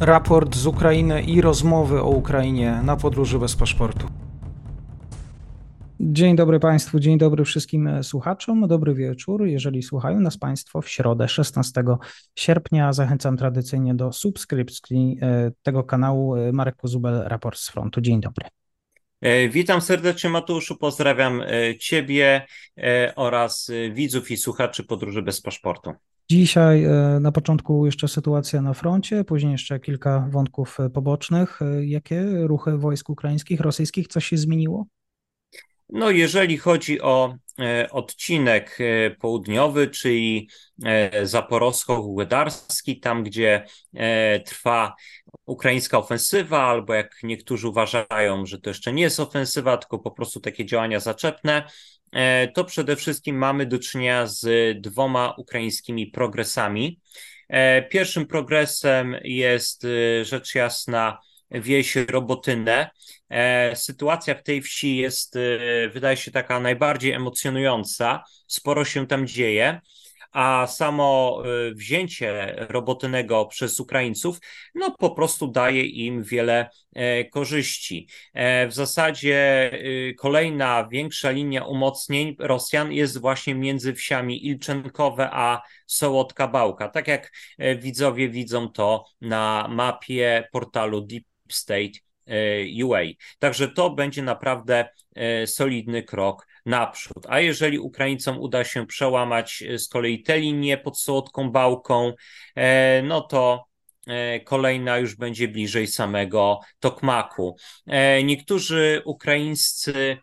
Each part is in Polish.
raport z Ukrainy i rozmowy o Ukrainie na podróży bez paszportu. Dzień dobry Państwu, dzień dobry wszystkim słuchaczom, dobry wieczór. Jeżeli słuchają nas Państwo w środę 16 sierpnia, zachęcam tradycyjnie do subskrypcji e, tego kanału e, Marek Kozubel, raport z frontu. Dzień dobry. E, witam serdecznie Matuszu, pozdrawiam Ciebie oraz widzów i słuchaczy Podróży bez paszportu. Dzisiaj e, na początku jeszcze sytuacja na froncie, później jeszcze kilka wątków e, pobocznych. E, jakie ruchy wojsk ukraińskich, rosyjskich, coś się zmieniło? No, jeżeli chodzi o odcinek południowy, czyli zaporowsko-włodarski, tam gdzie trwa ukraińska ofensywa, albo jak niektórzy uważają, że to jeszcze nie jest ofensywa, tylko po prostu takie działania zaczepne, E, to przede wszystkim mamy do czynienia z dwoma ukraińskimi progresami. E, pierwszym progresem jest e, rzecz jasna wieś Robotynę. Sytuacja w tej wsi jest, wydaje się, taka najbardziej emocjonująca. Sporo się tam dzieje a samo y, wzięcie Robotynego przez Ukraińców, no po prostu daje im wiele e, korzyści. E, w zasadzie kolejna większa linia umocnień Rosjan jest właśnie między wsiami Ilczenkowe a Sołotka Bałka, tak jak e, widzowie widzą to na mapie portalu Deep State UA. Także to będzie naprawdę solidny krok naprzód. A jeżeli Ukraińcom uda się przełamać e, z kolei tę linię pod Sołodką Bałką, e, no to e, kolejna już będzie bliżej samego Tokmaku. Niektórzy ukraińscy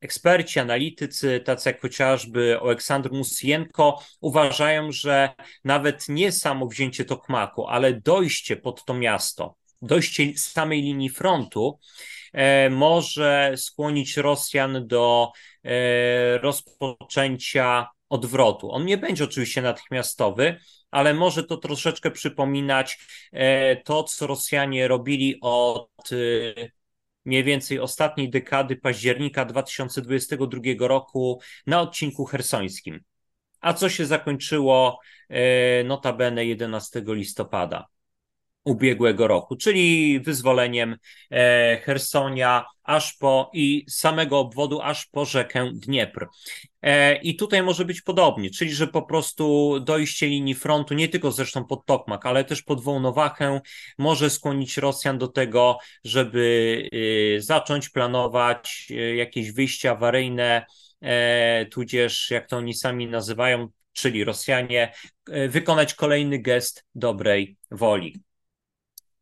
eksperci, analitycy, tacy jak chociażby Aleksandr Musienko, uważają, że nawet nie samo wzięcie Tokmaku, ale dojście pod to miasto, dojście samej linii frontu E, może skłonić Rosjan do e, rozpoczęcia odwrotu. On nie będzie oczywiście natychmiastowy, ale może to troszeczkę przypominać e, to, co Rosjanie robili od mniej więcej ostatniej dekady października 2022 roku na odcinku hersońskim. A co się zakończyło notabene 11 listopada ubiegłego roku, czyli wyzwoleniem e, Hersonia aż po i samego obwodu aż po rzekę Dniepr. E, I tutaj może być podobnie, czyli że po prostu dojście linii frontu, nie tylko zresztą pod Tokmak, ale też pod Wołnowachę, może skłonić Rosjan do tego, żeby e, zacząć planować jakieś wyjście awaryjne, tudzież jak to oni sami nazywają, czyli Rosjanie, wykonać kolejny gest dobrej woli.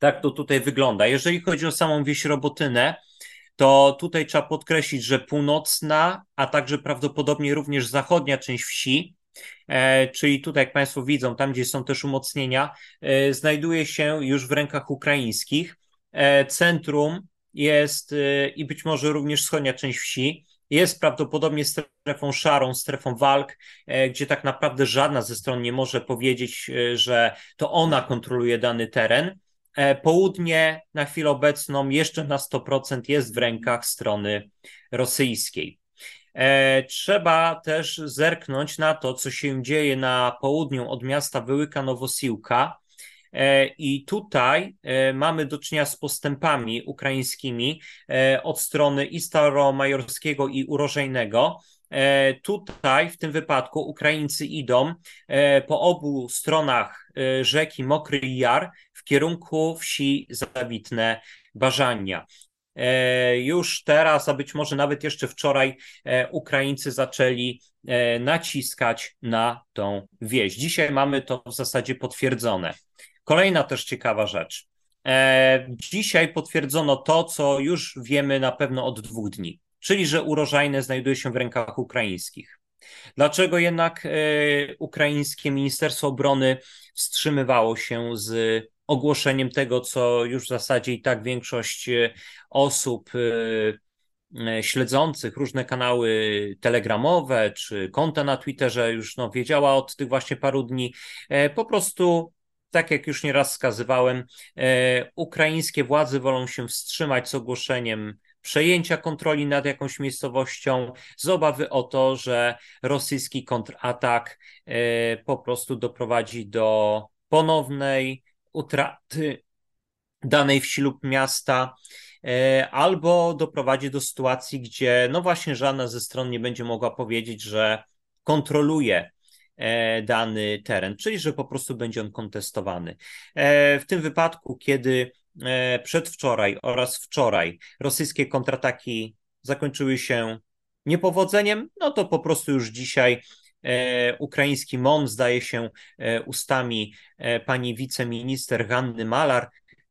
Tak to tutaj wygląda. Jeżeli chodzi o samą wieś Robotynę, to tutaj trzeba podkreślić, że północna, a także prawdopodobnie również zachodnia część wsi, e, czyli tutaj, jak Państwo widzą, tam gdzie są też umocnienia, e, znajduje się już w rękach ukraińskich. E, centrum jest i być może również wschodnia część wsi jest prawdopodobnie strefą szarą, strefą walk, gdzie tak naprawdę żadna ze stron nie może powiedzieć, że to ona kontroluje dany teren. E, południe na chwilę obecną jeszcze na 100% jest w rękach strony rosyjskiej. E, trzeba też zerknąć na to, co się dzieje na południu od miasta Wyłyka Nowosiłka. E, I tutaj mamy do czynienia z postępami ukraińskimi od strony i Staromajorskiego i Urożejnego. Tutaj w tym wypadku Ukraińcy idą po obu stronach rzeki Mokry Jar kierunku wsi Zawitne Bażania. Już teraz, a być może nawet jeszcze wczoraj, Ukraińcy zaczęli naciskać na tą wieś. Dzisiaj mamy to w zasadzie potwierdzone. Kolejna też ciekawa rzecz. Dzisiaj potwierdzono to, co już wiemy na pewno od dwóch dni czyli że urożajne znajduje się w rękach ukraińskich. Dlaczego jednak e, ukraińskie Ministerstwo Obrony wstrzymywało się z ogłoszeniem tego, co już w zasadzie i tak większość e, osób e, śledzących różne kanały telegramowe czy konta na Twitterze już no, wiedziała od tych właśnie paru dni, po prostu tak jak już nieraz wskazywałem, ukraińskie władze wolą się wstrzymać z ogłoszeniem przejęcia kontroli nad jakąś miejscowością z obawy o to, że rosyjski kontratak e, po prostu doprowadzi do ponownej utraty danej wsi lub miasta, albo doprowadzi do sytuacji, gdzie no właśnie żadna ze stron nie będzie mogła powiedzieć, że kontroluje dany teren, czyli że po prostu będzie on kontestowany. W tym wypadku, kiedy przedwczoraj oraz wczoraj rosyjskie kontrataki zakończyły się niepowodzeniem, no to po prostu już dzisiaj e, ukraiński MON, zdaje się e, ustami e, pani wiceminister Hanny Malar,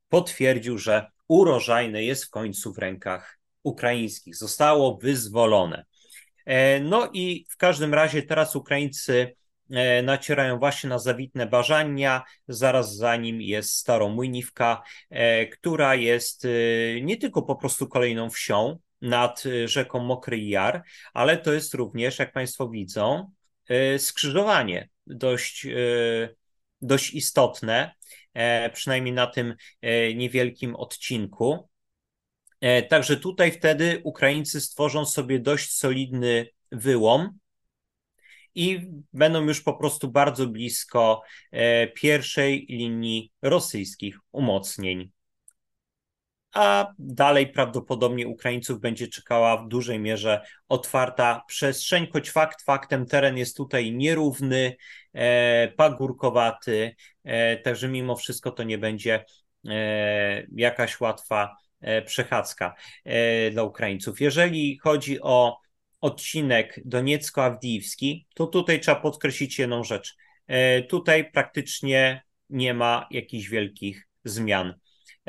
potwierdził, że urożajne jest w końcu w rękach ukraińskich. Zostało wyzwolone. E, no i w każdym razie teraz Ukraińcy e, nacierają właśnie na zawitne Bażania, zaraz za nim jest Staromłyniwka, e, która jest nie tylko po prostu kolejną wsią, nad rzeką Mokry Jar, ale to jest również, jak Państwo widzą, skrzyżowanie dość, y, dość istotne, e, przynajmniej na tym e, niewielkim odcinku. E, także tutaj wtedy Ukraińcy stworzą sobie dość solidny wyłom i będą już po prostu bardzo blisko pierwszej linii rosyjskich umocnień a dalej prawdopodobnie Ukraińców będzie czekała w dużej mierze otwarta przestrzeń, choć fakt faktem teren jest tutaj nierówny, e, pagórkowaty, e, także mimo wszystko to nie będzie e, jakaś łatwa przechadzka dla Ukraińców. Jeżeli chodzi o odcinek Doniecko-Awdijiwski, to tutaj trzeba podkreślić jedną rzecz. Tutaj praktycznie nie ma jakichś wielkich zmian.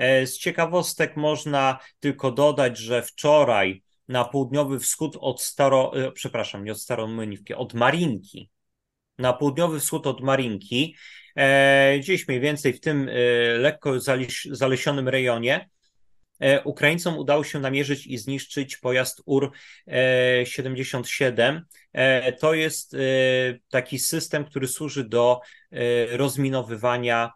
E, z ciekawostek można tylko dodać, że wczoraj na południowy wschód od Staro, e, przepraszam, nie od Staromyniwki, od Marinki, na południowy wschód od Marinki, e, gdzieś mniej więcej w tym lekko zalesionym rejonie, Ukraińcom udało się namierzyć i zniszczyć pojazd UR-77. To jest taki system, który służy do rozminowywania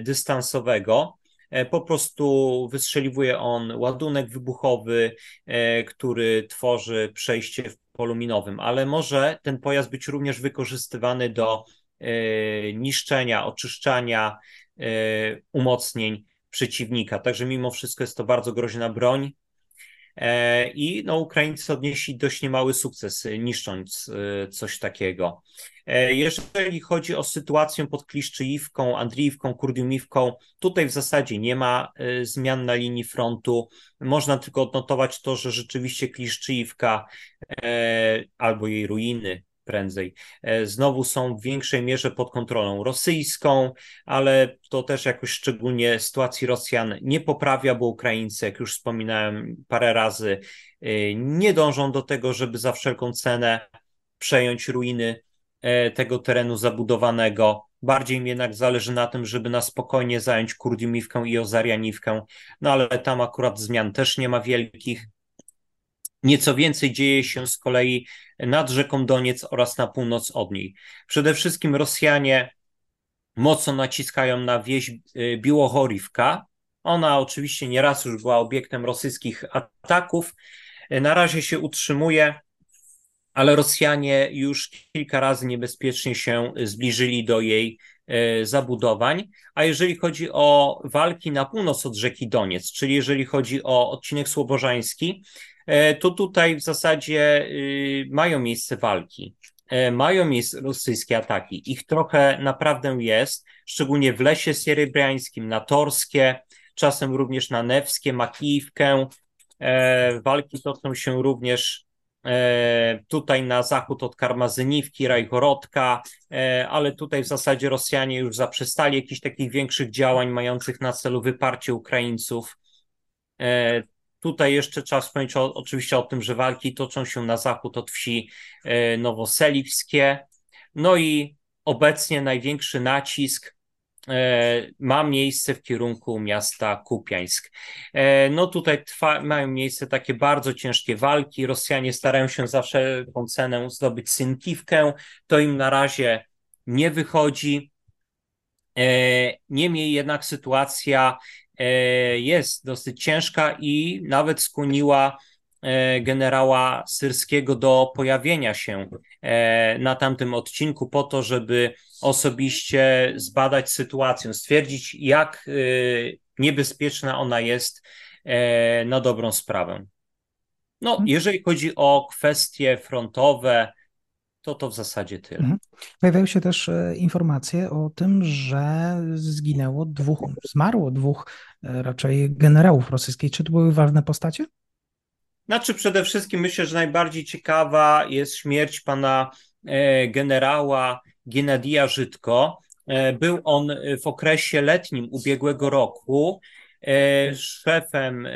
dystansowego. E, po prostu wystrzeliwuje on ładunek wybuchowy, e, który tworzy przejście w polu minowym, ale może ten pojazd być również wykorzystywany do e, niszczenia, oczyszczania umocnień przeciwnika. Także mimo wszystko jest to bardzo groźna broń. I no, Ukraińcy odnieśli dość niemały sukces, niszcząc coś takiego. E, jeżeli chodzi o sytuację pod Kliszczyjówką, Andriiwką, Kurdiumiwką, tutaj w zasadzie nie ma e, zmian na linii frontu. Można tylko odnotować to, że rzeczywiście Kliszczyjówka e, albo jej ruiny prędzej, znowu są w większej mierze pod kontrolą rosyjską, ale to też jakoś szczególnie sytuacji Rosjan nie poprawia, bo Ukraińcy, jak już wspominałem parę razy, nie dążą do tego, żeby za wszelką cenę przejąć ruiny E, tego terenu zabudowanego. Bardziej mi jednak zależy na tym, żeby na spokojnie zająć Kurdiumiwkę i Ozarianiwkę, no ale tam akurat zmian też nie ma wielkich. Nieco więcej dzieje się z kolei nad rzeką Doniec oraz na północ od niej. Przede wszystkim Rosjanie mocno naciskają na wieś e, Biłochorivka. Ona oczywiście nieraz już była obiektem rosyjskich ataków. Na razie się utrzymuje ale Rosjanie już kilka razy niebezpiecznie się zbliżyli do jej e, zabudowań. A jeżeli chodzi o walki na północ od rzeki Doniec, czyli jeżeli chodzi o odcinek Słobożański, to tutaj w zasadzie y, mają miejsce walki. E, mają miejsce rosyjskie ataki. Ich trochę naprawdę jest, szczególnie w lesie sierybriańskim, na Torskie, czasem również na Newskie, Makijówkę. Walki toczą się również E, tutaj na zachód od Karmazyniwki, Rajgorodka, e, ale tutaj w zasadzie Rosjanie już zaprzestali jakichś takich większych działań mających na celu wyparcie Ukraińców. E, tutaj jeszcze trzeba wspomnieć o, oczywiście o tym, że walki toczą się na zachód od wsi nowoseliwskie. No i obecnie największy nacisk E, ma miejsce w kierunku miasta Kupiańsk. E, no tutaj trwa, mają miejsce takie bardzo ciężkie walki. Rosjanie starają się za wszelką cenę zdobyć Synkiwkę. To im na razie nie wychodzi. E, niemniej jednak sytuacja jest dosyć ciężka i nawet skłoniła e, generała Syrskiego do pojawienia się e, na tamtym odcinku po to, żeby osobiście zbadać sytuację, stwierdzić, jak niebezpieczna ona jest na dobrą sprawę. No, mhm. jeżeli chodzi o kwestie frontowe, to to w zasadzie tyle. Mhm. Pojawiają się też e, informacje o tym, że zginęło dwóch, zmarło dwóch e, raczej generałów rosyjskich. Czy to były ważne postacie? Znaczy, przede wszystkim myślę, że najbardziej ciekawa jest śmierć pana e, generała Genadija Żydko. Był on w okresie letnim ubiegłego roku szefem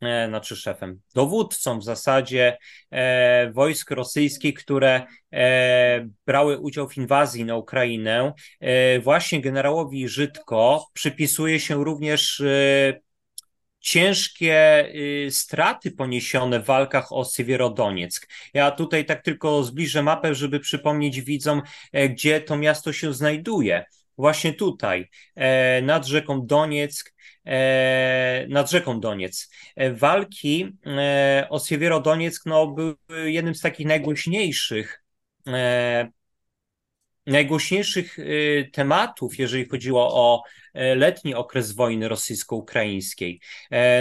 znaczy szefem, dowódcą w zasadzie e, wojsk rosyjskich, które e, brały udział w inwazji na Ukrainę. E, właśnie generałowi Żydko przypisuje się również e, ciężkie y, straty poniesione w walkach o Siewierodonieck. Ja tutaj tak tylko zbliżę mapę, żeby przypomnieć widzom, e, gdzie to miasto się znajduje. Właśnie tutaj, nad rzeką Donieck, E, nad rzeką Doniec. E, walki e, o Siewierodonieck no, były jednym z takich najgłośniejszych najgłośniejszych tematów, jeżeli chodziło o letni okres wojny rosyjsko-ukraińskiej.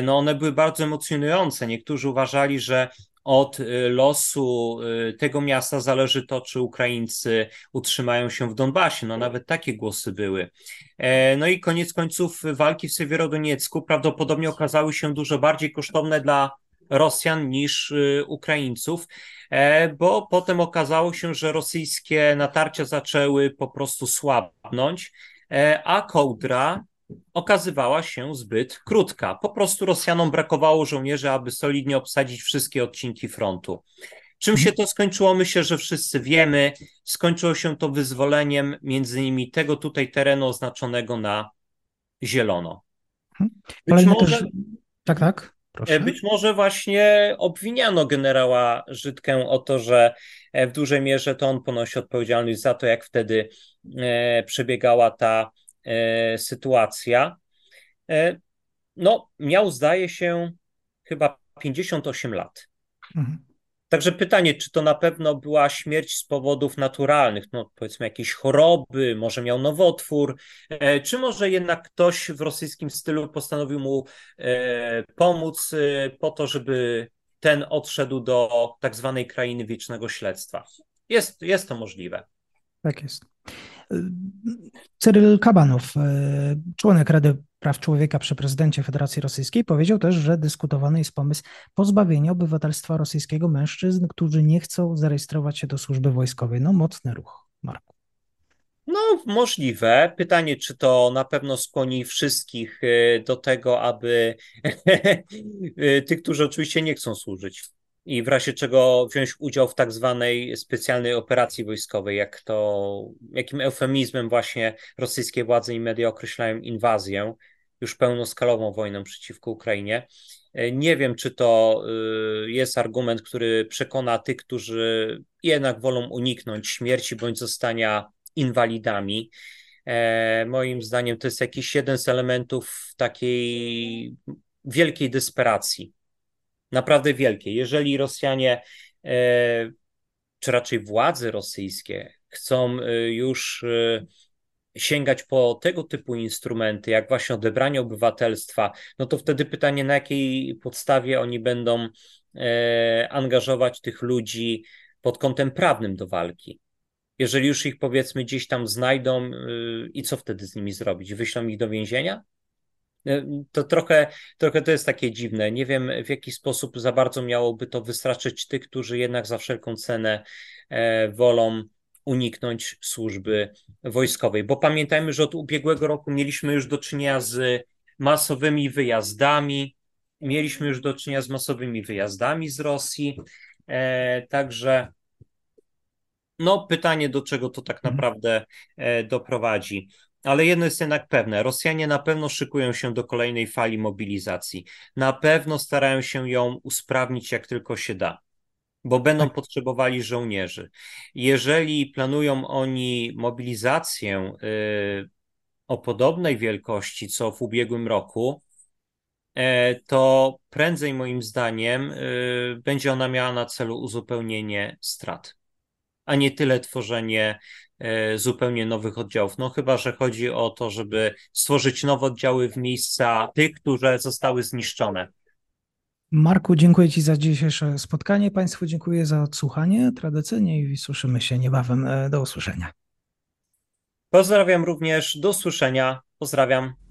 No one były bardzo emocjonujące. Niektórzy uważali, że od y, losu y, tego miasta zależy to, czy Ukraińcy utrzymają się w Donbasie. No nawet takie głosy były. E, no i koniec końców walki w Siewierodoniecku prawdopodobnie okazały się dużo bardziej kosztowne dla Rosjan niż y, Ukraińców, e, bo potem okazało się, że rosyjskie natarcia zaczęły po prostu słabnąć, e, a kołdra okazywała się zbyt krótka. Po prostu Rosjanom brakowało żołnierzy, aby solidnie obsadzić wszystkie odcinki frontu. Czym się to skończyło? Myślę, że wszyscy wiemy. Skończyło się to wyzwoleniem między innymi tego tutaj terenu oznaczonego na zielono. Być może, też... Tak, tak. Proszę. E, być może właśnie obwiniano generała Żydkę o to, że e, w dużej mierze to on ponosi odpowiedzialność za to, jak wtedy e, przebiegała ta sytuacja. E, no, miał, zdaje się, chyba 58 lat. Mhm. Także pytanie, czy to na pewno była śmierć z powodów naturalnych, no powiedzmy jakieś choroby, może miał nowotwór, e, czy może jednak ktoś w rosyjskim stylu postanowił mu pomóc po to, żeby ten odszedł do tak zwanej krainy wiecznego śledztwa. Jest, jest to możliwe. Tak jest. Cyryl Kabanow, e, członek Rady Praw Człowieka przy prezydencie Federacji Rosyjskiej, powiedział też, że dyskutowany jest pomysł pozbawienia obywatelstwa rosyjskiego mężczyzn, którzy nie chcą zarejestrować się do służby wojskowej. No, mocny ruch, Marku. No, możliwe. Pytanie, czy to na pewno skłoni wszystkich e, do tego, aby e, tych, którzy oczywiście nie chcą służyć, i w razie czego wziąć udział w tak zwanej specjalnej operacji wojskowej, jak to, jakim eufemizmem właśnie rosyjskie władze i media określają inwazję, już pełnoskalową wojną przeciwko Ukrainie. Nie wiem, czy to y, jest argument, który przekona tych, którzy jednak wolą uniknąć śmierci bądź zostania inwalidami. E, moim zdaniem to jest jakiś jeden z elementów takiej wielkiej desperacji naprawdę wielkie. Jeżeli Rosjanie, e, czy raczej władze rosyjskie, chcą e, już e, sięgać po tego typu instrumenty, jak właśnie odebranie obywatelstwa, no to wtedy pytanie, na jakiej podstawie oni będą angażować tych ludzi pod kątem prawnym do walki. Jeżeli już ich powiedzmy gdzieś tam znajdą i co wtedy z nimi zrobić? Wyślą ich do więzienia? E, to trochę, trochę to jest takie dziwne. Nie wiem, w jaki sposób za bardzo miałoby to wystraszyć tych, którzy jednak za wszelką cenę e, wolą uniknąć służby wojskowej. Bo pamiętajmy, że od ubiegłego roku mieliśmy już do czynienia z masowymi wyjazdami, mieliśmy już do czynienia z masowymi wyjazdami z Rosji. E, także no, pytanie, do czego to tak mhm. naprawdę doprowadzi. Ale jedno jest jednak pewne: Rosjanie na pewno szykują się do kolejnej fali mobilizacji. Na pewno starają się ją usprawnić jak tylko się da, bo będą tak. potrzebowali żołnierzy. Jeżeli planują oni mobilizację yy, o podobnej wielkości co w ubiegłym roku, to prędzej moim zdaniem będzie ona miała na celu uzupełnienie strat, a nie tyle tworzenie zupełnie nowych oddziałów. No chyba, że chodzi o to, żeby stworzyć nowe oddziały w miejsca tych, które zostały zniszczone. Marku, dziękuję Ci za dzisiejsze spotkanie. Państwu dziękuję za odsłuchanie tradycyjnie i słyszymy się niebawem. Do usłyszenia. Pozdrawiam również. Do usłyszenia. Pozdrawiam.